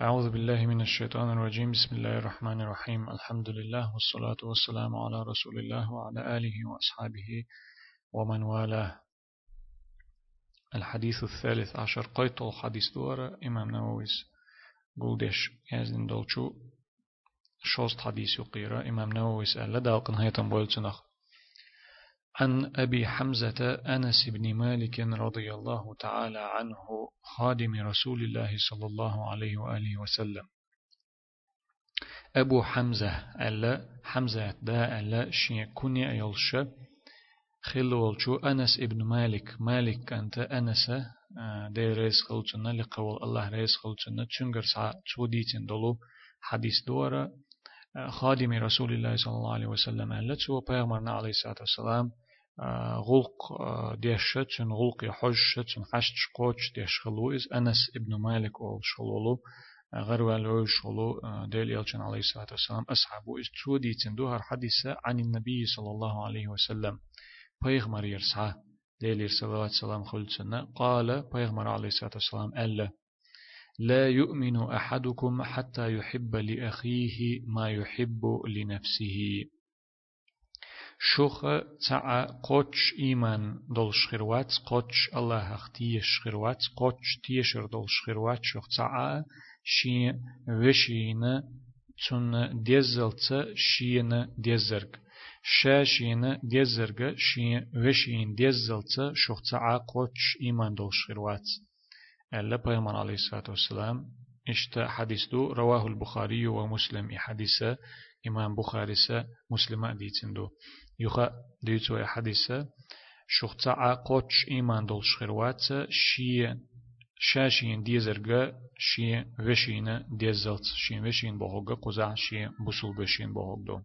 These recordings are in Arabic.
أعوذ بالله من الشيطان الرجيم. بسم الله الرحمن الرحيم. الحمد لله والصلاة والسلام على رسول الله وعلى آله وأصحابه ومن والاه. الحديث الثالث عشر. قيت الحديث دورة إمام نوويس قولدش يزن دولشو شوست حديث يقيرة إمام نوويس ألا داقن هيتم بولتنخ عن أبي حمزة أنس بن مالك رضي الله تعالى عنه خادم رسول الله صلى الله عليه وآله وسلم. أبو حمزة ألا حمزة دا ألا شيء كوني أيلش خلولشو أنس ابن مالك. مالك أنت أنس آه، دي ريس خلتنا لقول الله ريس خلتنا تشنجر سا توديتن دولو حديث دورة آه، خادم رسول الله صلى الله عليه وسلم ألا تسوى عليه الصلاة والسلام غلق ديش تن غلق يحج تن حشت قوش ديش خلويز أنس ابن مالك أول شلولو غير والو شلو ديل يلشن عليه الصلاة والسلام. أصحابه إز تودي تندوهر حديثة عن النبي صلى الله عليه وسلم. بيغمر يرسعه ديل عليه وسلم خلتنا قال بيغمر عليه الصلاة والسلام ألا لا يؤمن أحدكم حتى يحب لأخيه ما يحب لنفسه. شوخ تاع قوتش إيمان دول شخيروات قوتش الله اختي شخيروات قوتش تيشر دول شخيروات شوخ تاع شي وشين تون ديزلت شين ديزرگ شاشين ديزرگ شي وشين ديزلت شوخ تاع قوتش إيمان دول شخيروات ألا بيمان عليه الصلاة والسلام اشت حديث دو رواه البخاري ومسلم حديث إمام بخاري مسلم ديتندو يخا ديتو حديثة شخصا قوتش إيمان دول شخيروات شي شاشين ديزرغا شي وشين ديزلت شي وشين بوغا قزع شي بسول بشين بوغدو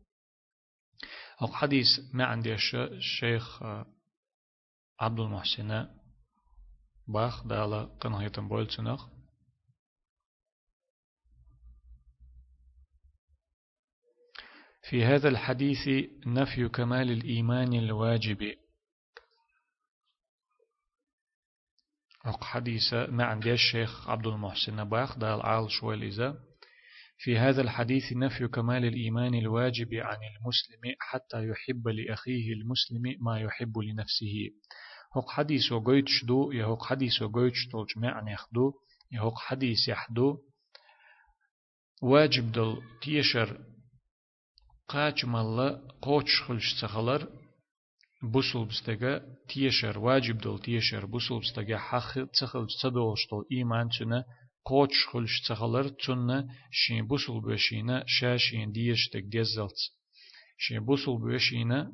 أو حديث ما عندي الشيخ عبد المحسن باخ دالا قنهيتن بولتنخ في هذا الحديث نفي كمال الإيمان الواجب. حديث ما عندي الشيخ عبد المحسن باخ دال عال شواليزا في هذا الحديث نفي كمال الإيمان الواجب عن المسلم حتى يحب لأخيه المسلم ما يحب لنفسه. هق حديث وقويتش دو يهق حديث وقويتش تولج معنى يخدو يهق حديث يحدو. واجب دل تيشر قاچ مالا قوچ خلش تخلر بوسل بستگا تيشر واجب دول تيشر بوسل بستگا حق تخل تصدوش دول إيمان تنا قوچ خلش تخلر تنا شين بوسل بشينا شاشين ديش تك ديزلت شين بوسل بشينا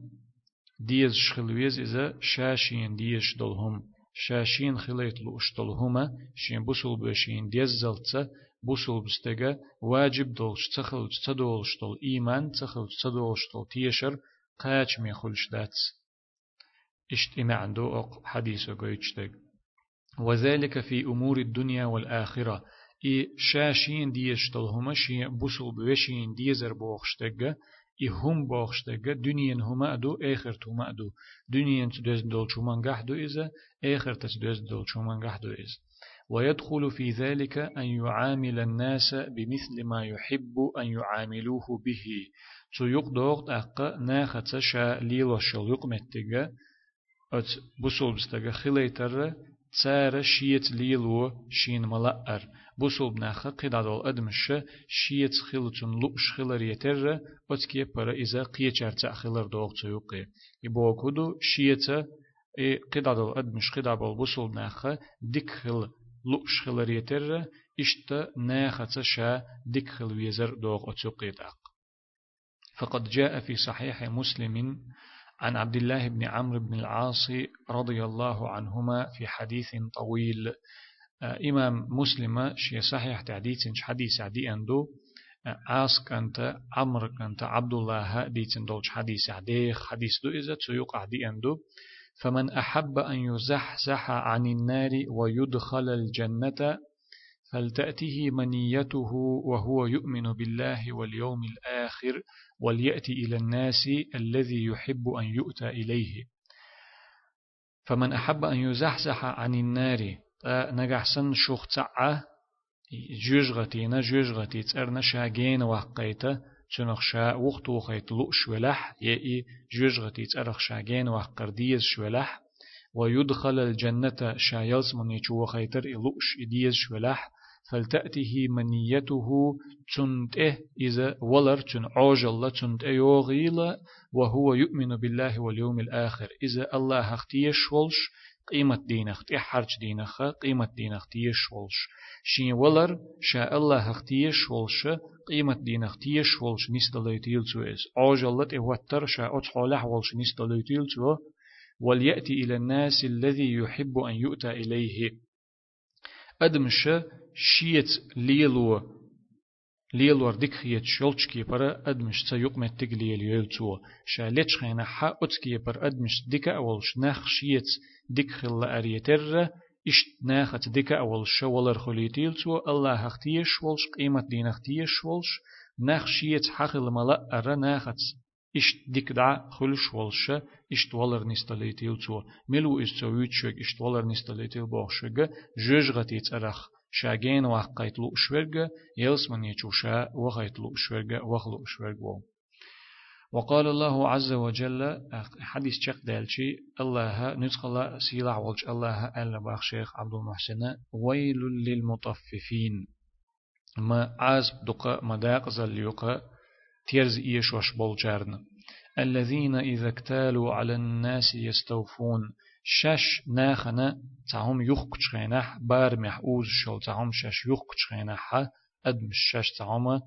ديز شخلويز إذا شاشين ديش دولهم شاشين خليت لوش دولهما شين بوسل بشين ديزلت بوسل بستجا واجب دولش تخل تدولش دول إيمان تخل تدولش دول تيشر قاچ مي خلش داتس اشت إما عنده أق حديث قويتشتك وذلك في أمور الدنيا والآخرة إي شاشين ديش هما شي بوسل بوشين ديزر بوخشتك إي هم بوخشتك دنيا هما أدو آخر هما أدو دنيا تدوز دول شومان قحدو إذا آخر تدوز دول شومان قحدو إذا ويدخل في ذلك أن يعامل الناس بمثل ما يحب أن يعاملوه به. تو يقدر أق ناخت شا ليلو شل يقمتك أت بسول بستغ خليتر تسار شيت ليلو شين ملأر بسول بناخ قدادول أدمش شيت خلتون لؤش خلر يتر أتكي پر إذا قيچر تأخلر دوغ تيوقي يبو كدو شيت قدادول أدمش قدابول بسول بناخ ديك لؤش خلر يتر إشتا ناخت شا ديك خل ويزر دوغ أتسقيتاق فقد جاء في صحيح مسلم عن عبد الله بن عمرو بن العاص رضي الله عنهما في حديث طويل. إمام مسلم شي صحيح تعديث حديث عدي أندو. عاص كانت عمر كانت عبد الله ديتن دولش حديث عديخ حديث دو إذا تيوق عدي أندو. فمن أحب أن يزحزح عن النار ويدخل الجنة فلتأته منيته وهو يؤمن بالله واليوم الآخر وليأتي إلى الناس الذي يحب أن يؤتى إليه. فمن أحب أن يزحزح عن النار نجحسن شوخ تعه جوجغتينا جوجغتي تسرنا شاجين وقيتا تنخ شا وقت وخيت لؤ شولح يئي جوجغتي تسرخ شاجين وقر ديز شولح ويدخل الجنة شايلس من يشو خيتر إلؤش إديز شولح فلتأته منيته تنته إذا ولر تن عوجل تنته يوغيل وهو يؤمن بالله واليوم الآخر. إذا الله اختيش ولش قيمة دينخ تحرج دينخ قيمة دينخ تيش ولش شين ولر شاء الله اختيش ولش قيمة دينخ تيش ولش نستليتيل تسويس عوجل تهوتر شاء أتحولح ولش نستليتيل تو وليأتي إلى الناس الذي يحب أن يؤتى إليه. أدمش شيت ليلو ليلور ديك خيت شولش كيبر أدمش تسيق متك ليل يلتو شالتش خينا حا أتس كيبر أدمش ديك أولش نخ شيت ديك خل أريتر إشت ناخت ديك أول شولر خليتيل تو الله هختيش ولش قيمة دين هختيش ولش نخ شيت حقل ملا أرى ناخت. إشت ديك دع خلش ولش إشت ولر نستليتيل تو ملو إستويت شوك إشت ولر نستليتيل بوخشوك جوجغتيت أرخ. شاجين وقيت لو شورجا يلس من يشوشا وقيت لو شورجا وخلو شورجا وقال الله عز وجل حديث شق دالشي الله نتقل سيلع والج الله ألا بأخ شيخ عبد المحسن. ويل للمطففين. ما عاز دقا مداق زليقا تيرز إيش وش بولجارن الذين إذا اكتالوا على الناس يستوفون. شش ناخنا تعهم يخ كتشغينح بار محوز شو تعهم شش يخ كتشغينح أدمش شش تعهم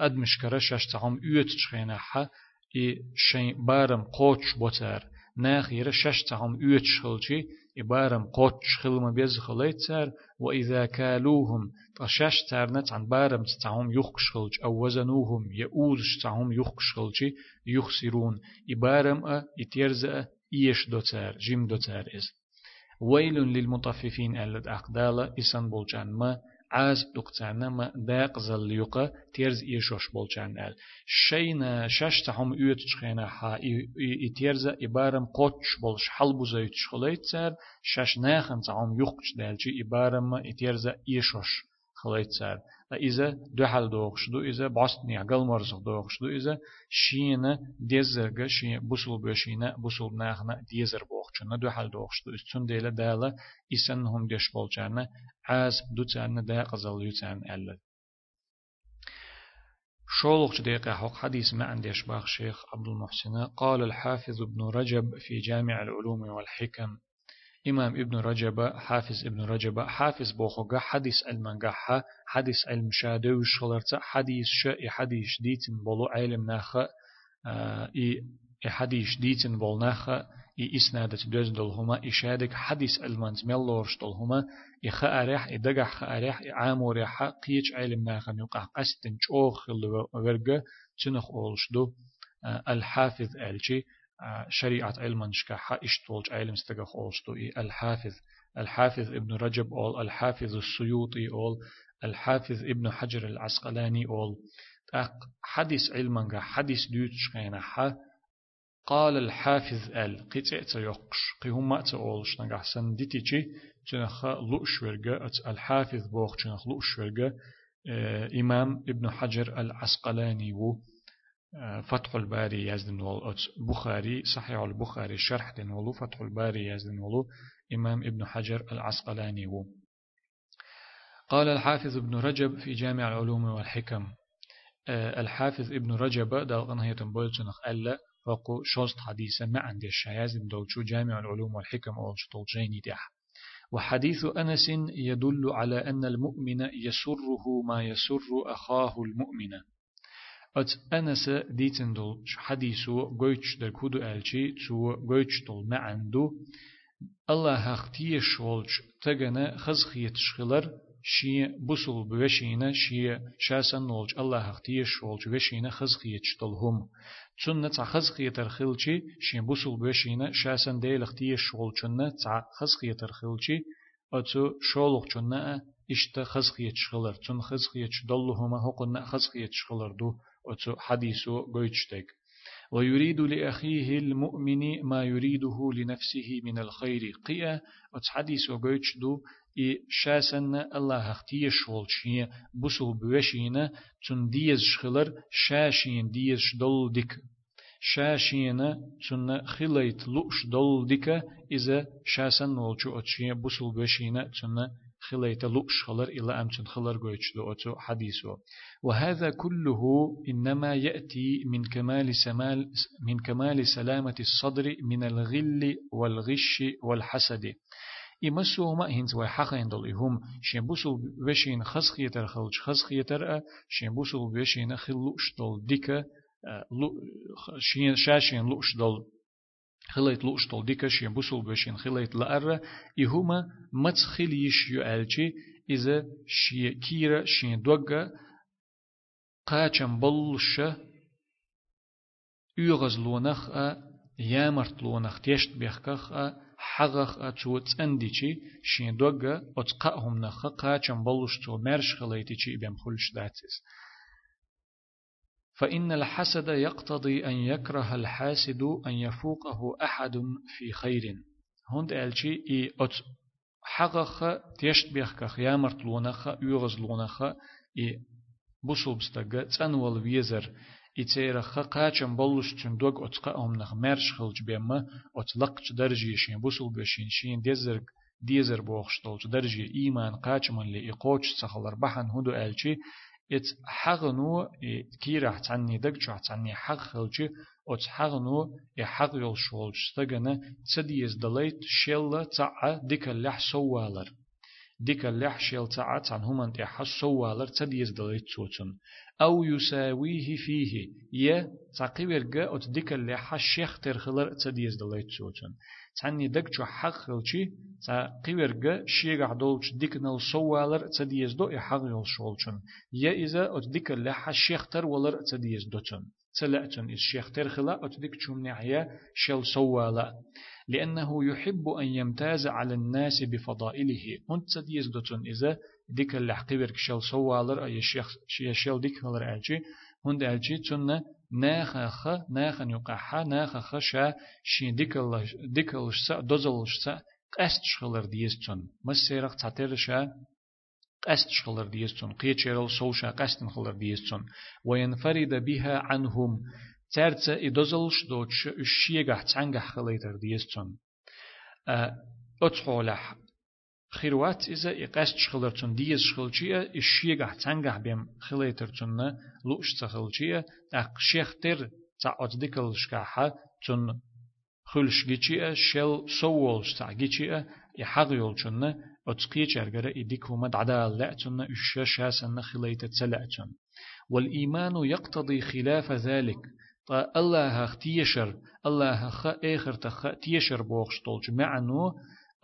أدمش كرا شش تعهم يوت تشغينح إي شين بارم قوتش بوتر ناخ يرى شش تعهم يوت شخلشي إي بارم قوتش خلما بيز خليتر وإذا كالوهم تشش تارنت عن بارم تعهم يخ شخلش أو وزنوهم يؤوز تعهم يخ شخلشي يخسرون إي بارم أ إتيرزأ إيش دوتار جيم دوتار إز ويل للمطففين ألد أقدال إسان بولجان ما عاز دقتانا ما داق زليوقا تيرز إيشوش بولجان أل شينا شاش تهم إيوت تشخينا حا إتيرز إبارم قوتش بولش حلبو زيت شخليت سار شاش ناخن تهم يخش دالجي إبارم إتيرز إيشوش خليت سار إذا دو حل دوغش دو إذا بعصني عقل مرزق دوغش دو إذا شينا ديزرغ شين بوصل بشينا بوصل ناخنا ديزر بوغشنا دو حل دوغش دو إستون ديلا دالا إسن هم ديش بولجانا عاز دو تانا دا قزل يتان ألا شولق دقيقة حق حديث ما عنديش باخ شيخ عبد المحسن قال الحافظ ابن رجب في جامع العلوم والحكم إمام ابن رجب حافظ ابن رجب حافظ بوخوغا حديث المنجحة حديث المشادو شغلرتا حديث شا حديث ديتن بولو علم ناخا إي حديث ديتن بول ناخا إي إسنادت دوز دولهما إشادك حديث المنز ملورش دولهما إخا أريح إدقح خا أريح عامو ريحا قيش علم ناخا نوقع قستن چوخ ورقا تنخ أولش الحافظ ألجي شريعة علم نشكا اشتولج علم استغخ أولشتوي الحافظ الحافظ ابن رجب أول الحافظ السيوطي أول الحافظ ابن حجر العسقلاني أول. تاق حديث علمنغا حديث ديوتش خينا قال الحافظ ال قيتئت يقش قيهم ما تقولش نغا سنديتيجي تنخ لؤش ورغا الحافظ بوخ تنخ لؤش ورغا إمام ابن حجر العسقلاني و فتح الباري يزدن ول بخاري صحيح البخاري شرح دن ولو فتح الباري يزدن ولو إمام ابن حجر العسقلاني و قال الحافظ ابن رجب في جامع العلوم والحكم الحافظ ابن رجب دلغن هي تنبولتنخ ألا وقو شوست حديثا ما عندي الشياز دولشو جامع العلوم والحكم أول شطولجيني ديح. وحديث أنس يدل على أن المؤمن يسره ما يسر أخاه المؤمن. أت أنس ديتن دول حديثو قويتش در كودو ألشي تو قويتش ما عنده الله هختيش ولش تغنى خزخيت شخلر شي بوصل بوشينا شي شاسن نولج. الله هختيش ولش وشينا خزخيت دولهم تسنة تع خزخيت الخلشي شي بوصل بوشينا شاسن ديل اختيش ولشنا تع خزخيت الخلشي أتو شولق جنة إشتا خزخيت شخلر. تن خزخيت دولهما هقنا خزخيت شخلر دو. أتو حديثو قويتشتك. ويريد لأخيه المؤمن ما يريده لنفسه من الخير. قيا أتس حديثو قويتش دو إي شاسن الله اختيش والشي بوسل بوشينا تون ديز شخلر شاشين ديز شدول ديك شاشينا تون خليت لوش دول ديك إذا شاسن والشو أتشي بوسل بوشينا تون خليت لؤش خلر إلا أمتن خلر قويتش دو حديثه وهذا كله إنما يأتي من كمال سمال من كمال سلامة الصدر من الغل والغش والحسد. إمسو ما هنز وحقين دول إهم. شنبوسو بشين خسخيتر خلج خسخيتر شنبوسو بشين خلوش دول ديكا شاشين لوش دول خليت لوش طول ديكا شين بوسول بشين خليت لأرى إهما متس خليش يؤلشي إذا شي كيرا شين دوغا قاچم بلش يغز لونخ يامرت لونخ تيشت بيخكخ حغخ أتو تنديشي شين دوغا أتقاهم نخ قاچم بلش تو مرش خليتي بيم خلش داتس فإن الحسد يقتضي أن يكره الحاسد أن يفوقه أحد في خير. هند ألشي إي أت حقخ تيشت بيخك يامرت لونخ يغز لونخ إي بوسوبستغ تنول ويزر. إتيرخ قاچم بولش تن دوغ أتقا أمنخ مرش خلج بيما أتلقش درجي شين بوسول بشين شين ديزر ديزر بوخشتول درجي إيمان قاچمن لي إقوش سخلر بحن. هندو ألشي ات حغنو كيرح تعني دك جو تعني حق خلجي ات حغنو ي حق يول شولج استغنا تديز دليت شيل تاع ديك اللح سوالر ديك اللح شيل تاع تان همان حس سوالر تديز دليت توتن أو يساويه فيه ي تقيورغا ات ديك اللح شيخ ترخلر تديز دليت توتن تعني دك جو حق خلجي تا قيورغا شيغا دولش ديكنال سوالر تديز دو يحق يول شولچن يا إذا أت ديك لها شيختر ولر تديز دوتن تلأتن إس شيختر خلا أت ديك شوم نعيا شل سوالا لأنه يحب أن يمتاز على الناس بفضائله هن تديز دوتن إذا ديك اللي حقيبرك شل سوالر أي شيخ شل ديك هلر ألجي هند ألجي تن ناخخ ناخن يقحا ناخخ شا شين ديكل ديكلش سا دوزلش سا قست شغلر ديستون. مسيرق تعترشا قست شغلر ديستون. قيتشيرل سوشا قستن خلر ديستون. وينفرد بها عنهم. ترت إدوزلش دوتش الشيغة تعنجح خليتر ديستون. أتحولح خيروات إذا إقاست شخلرتون ديز شخلشية الشيغة تعنجح بيم خليترتون لوش تخلشية أق شيخ تر تعود ديكل شكاحة تون خلش جيتشي شل سوولش تاع جيتشي يحق يولشن أتقي شرجرة إديك هما دعدا لأتن إشيا شاسن خليت تسلأتن والإيمان يقتضي خلاف ذلك الله اختيشر الله خ آخر تخ تيشر بوخش طولج معنو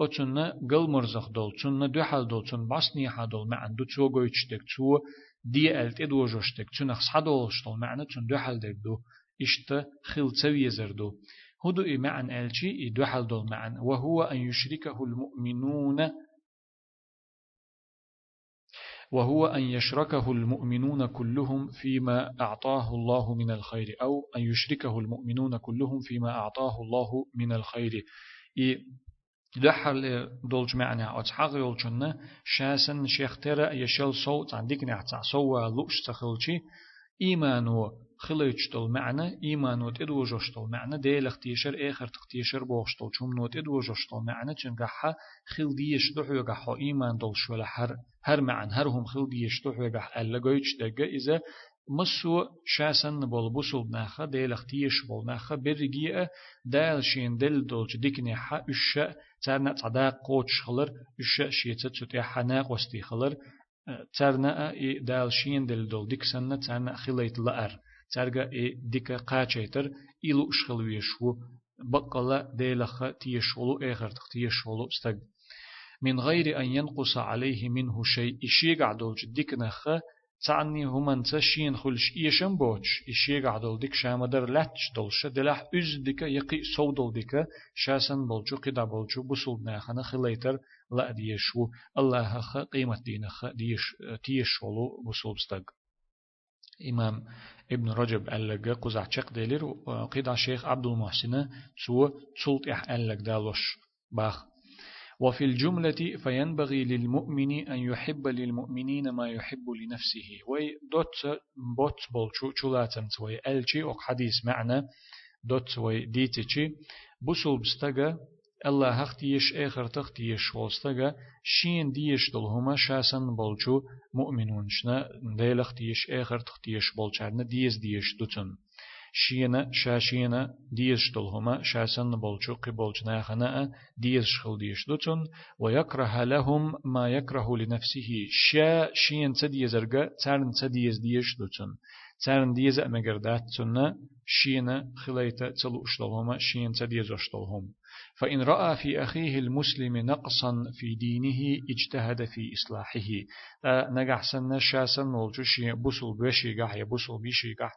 أتن قل مرزخ دول تن دوحل دول تن باسني حدول معن دو تو قويتشتك تو دي ألت إدوجوشتك تن أخص حدولش طول معنى تن دوحل دك دو إشت خل تسوي دو هدو معن ألشي يدوحل دول معن وهو أن يشركه المؤمنون وهو أن يشركه المؤمنون كلهم فيما أعطاه الله من الخير أو أن يشركه المؤمنون كلهم فيما أعطاه الله من الخير دحل دولج معنا أتحق يولجنا شاسن شيختر يشل صوت عندك نحتا سوى لؤش تخلشي إيمانو خليتشتل معنى إيمان وت إدوجشتل معنى ديل اختيشر آخر تختيشر بوشتل شوم نوت إدوجشتل معنى چنگحا خل ديش دحو گحا إيمان دل شولا هر هر معنى هرهم خل ديش دحو ألا گويش دقا إذا مسو شاسن بول بوسول ناخا ديل اختيش بول ناخا برگيا دال شين دل دولج ديكني حا إشا تارنا تعدا قوتش خلر إشا شيتا تتيا حناق وستي خلر. تارنا دال شين دل دول ديكسن تارنا خليت لأر. ترجع إيه ديك قاچيتر إلو إشخلويشو بقلا ديلخ تيشولو آخر تيشولو استج من غير أن ينقص عليه منه شيء إشي قعدولج ديك تعني همان تشين خلش إيشن بوش إشي قعدول ديك شامدر لاتش دولش دلح إز ديك يقي سودول ديك شاسن بولجو قدا بولجو بسول ناخنا خليتر لا ديشو الله خ قيمة دينخ ديش تيشولو بسول استج إمام ابن رجب ألق قزع شق ديلر قيد الشيخ عبد المحسن سو تسلط إح ألق دالوش باخ وفي الجملة فينبغي للمؤمن أن يحب للمؤمنين ما يحب لنفسه. وي دوت بوت بولشو چولاتن وي ألشي أو حديث معنى. دوت وي ديتشي بوسل بستغا الله هختيش آخر تختيش والستغا شين ديش دلهما شاسن بولشو مؤمنون شنا ديلختيش آخر تختيش بولشارنا ديز ديش دوتن شينا شاشينا ديز شتلهما شاسن بولشو قبولش ناخنا ديز شخل ديش دوتن ويكره لهم ما يكره لنفسه شا شين تديز ارغا تارن تديز ديش دوتن تارن ديز امگردات تنا شينا خليتا تلو اشتلهما شين تديز اشتلهم فإن رأى في أخيه المسلم نقصا في دينه اجتهد في إصلاحه نجح سنة شاسن ولجو شي بوصل بشي قح يبوصل بشي قح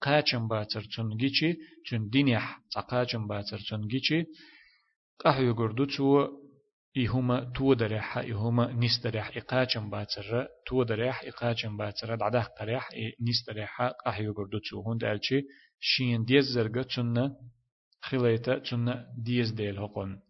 قاچم باتر تنگیچی چون دینیح تقاچم باتر تنگیچی قهو گردو تو إهما تو دريح إهما نيس دريح إقاچم باتر تو دريح إقاچم باتر دعده قريح نيس دريح قهو گردو تو. هند ألچي شين ديز زرگة تنة خليتا تنة ديز ديل هقون.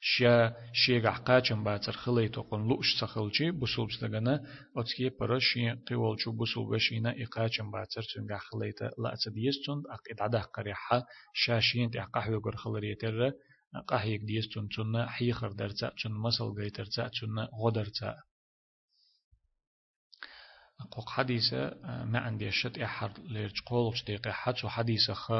شيا شيغ قاچم باتر خلي توقن لوش سخلچي بوسول بستغنا اوتسكي برا شي قيولچو بوسول بشينا اقاچم باتر تنغا خليتا لا تديستون اقيد عده قريحه شاشين تي قهوه غر خلريتر قهيك ديستون تن حيخر درتا تن مسل غيترتا تن غدرتا قوق حديثة ما عندي شت إحر ليرج قولش دقيقة حتى حديثة خ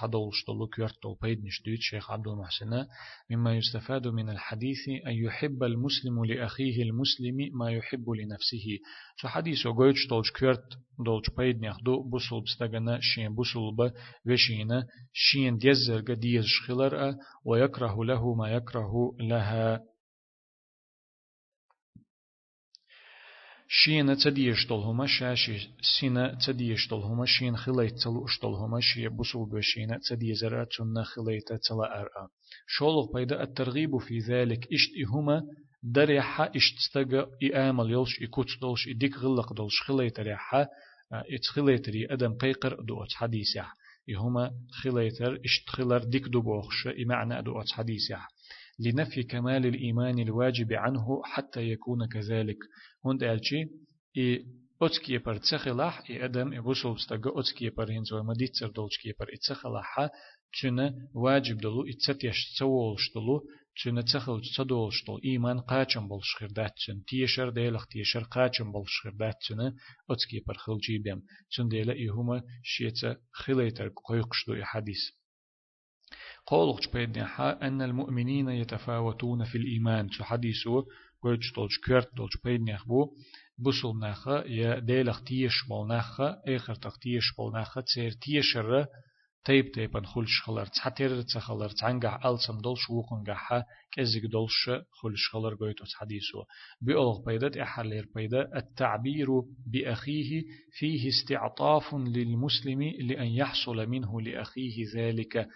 صدولش دلو كيرت دل بيد نشديد شيخ عبد المحسن مما يستفاد من الحديث أن يحب المسلم لأخيه المسلم ما يحب لنفسه. شو حديث وقويتش دلش كيرت دلش بيد نخدو بوصل بستغنا شين بوصل ب وشينا شين ديزر ديز شخلر ويكره له ما يكره لها. شين تديشتل هما شاشي سينا تديشتل هما شين خليت تلو اشتل هما شي بسول بشينا تديزرا تنا خليت تلا أرأ شولغ بيدا الترغيب في ذلك اشت هما دريحة اشت استغى إعامل يلش إكوت دولش إديك غلق دولش خليت ريحة اتخليت ري أدم قيقر دوت حديثة هما خليتر اشت خلر ديك بوخش إمعنى دوت حديثة لنفي كمال الإيمان الواجب عنه حتى يكون كذلك. هند ألشي إي أتكي بر تسخلاح إي أدم إي غسل بستغى أتكي بر هنزو مديت سر دولشكي بر إتسخلاح تشنا واجب دلو إتساتيش تسولش دلو تشنا تسخل تدولش دل إيمان قاچم بولش خردات تشن تيشر ديلخ تيشر قاچم بولش خردات تشنا أتكي بر خلجي بيم تشن ديلا إيهما شيتا خليتر قيقش دو حديث قولش بيدنها أن المؤمنين يتفاوتون في الإيمان. حديثه؟ قلت تولش كرت تولش بيدنها بو بوصل ناخا يا ديلخ تيش بول ناخا آخر تخ تيش بول ناخا تسير تيشر تيب تيبن خلش خلر تحتر تخلر تعنقع ألسم دولش وقنقعها كزيك دولش خلش خلر قويتوس حديثه. بيولغ بيدت أحلير بيدا التعبير بأخيه فيه استعطاف للمسلم لأن يحصل منه لأخيه ذلك.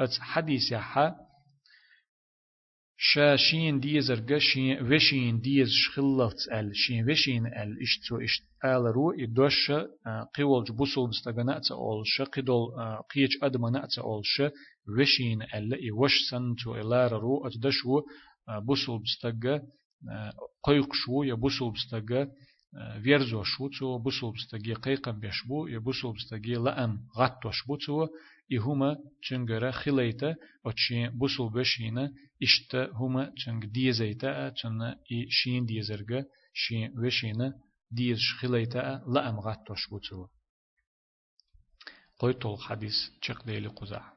أتس حديث يحا شاشين ديزر قشين وشين ديز شخلت ال شين وشين ال اشتو اشت ال رو يدوش قيول جبوسل بستغنا اول شقدول قيج ادمنا اول ش وشين ال يوش سنتو الار رو اتدشو بوسل بستغ قيق شو يا بوسل بستغ верзо шуцу бусул бстаги қайқам бешбу я бусул бстаги лаам ғаттош буцу и хума чунгара хилейта очи бусул бешина ишта хума чунг диезейта чунна и шин диезерга шин вешина диез хилейта лаам ғаттош буцу قويتول حديث چق ديلي قزح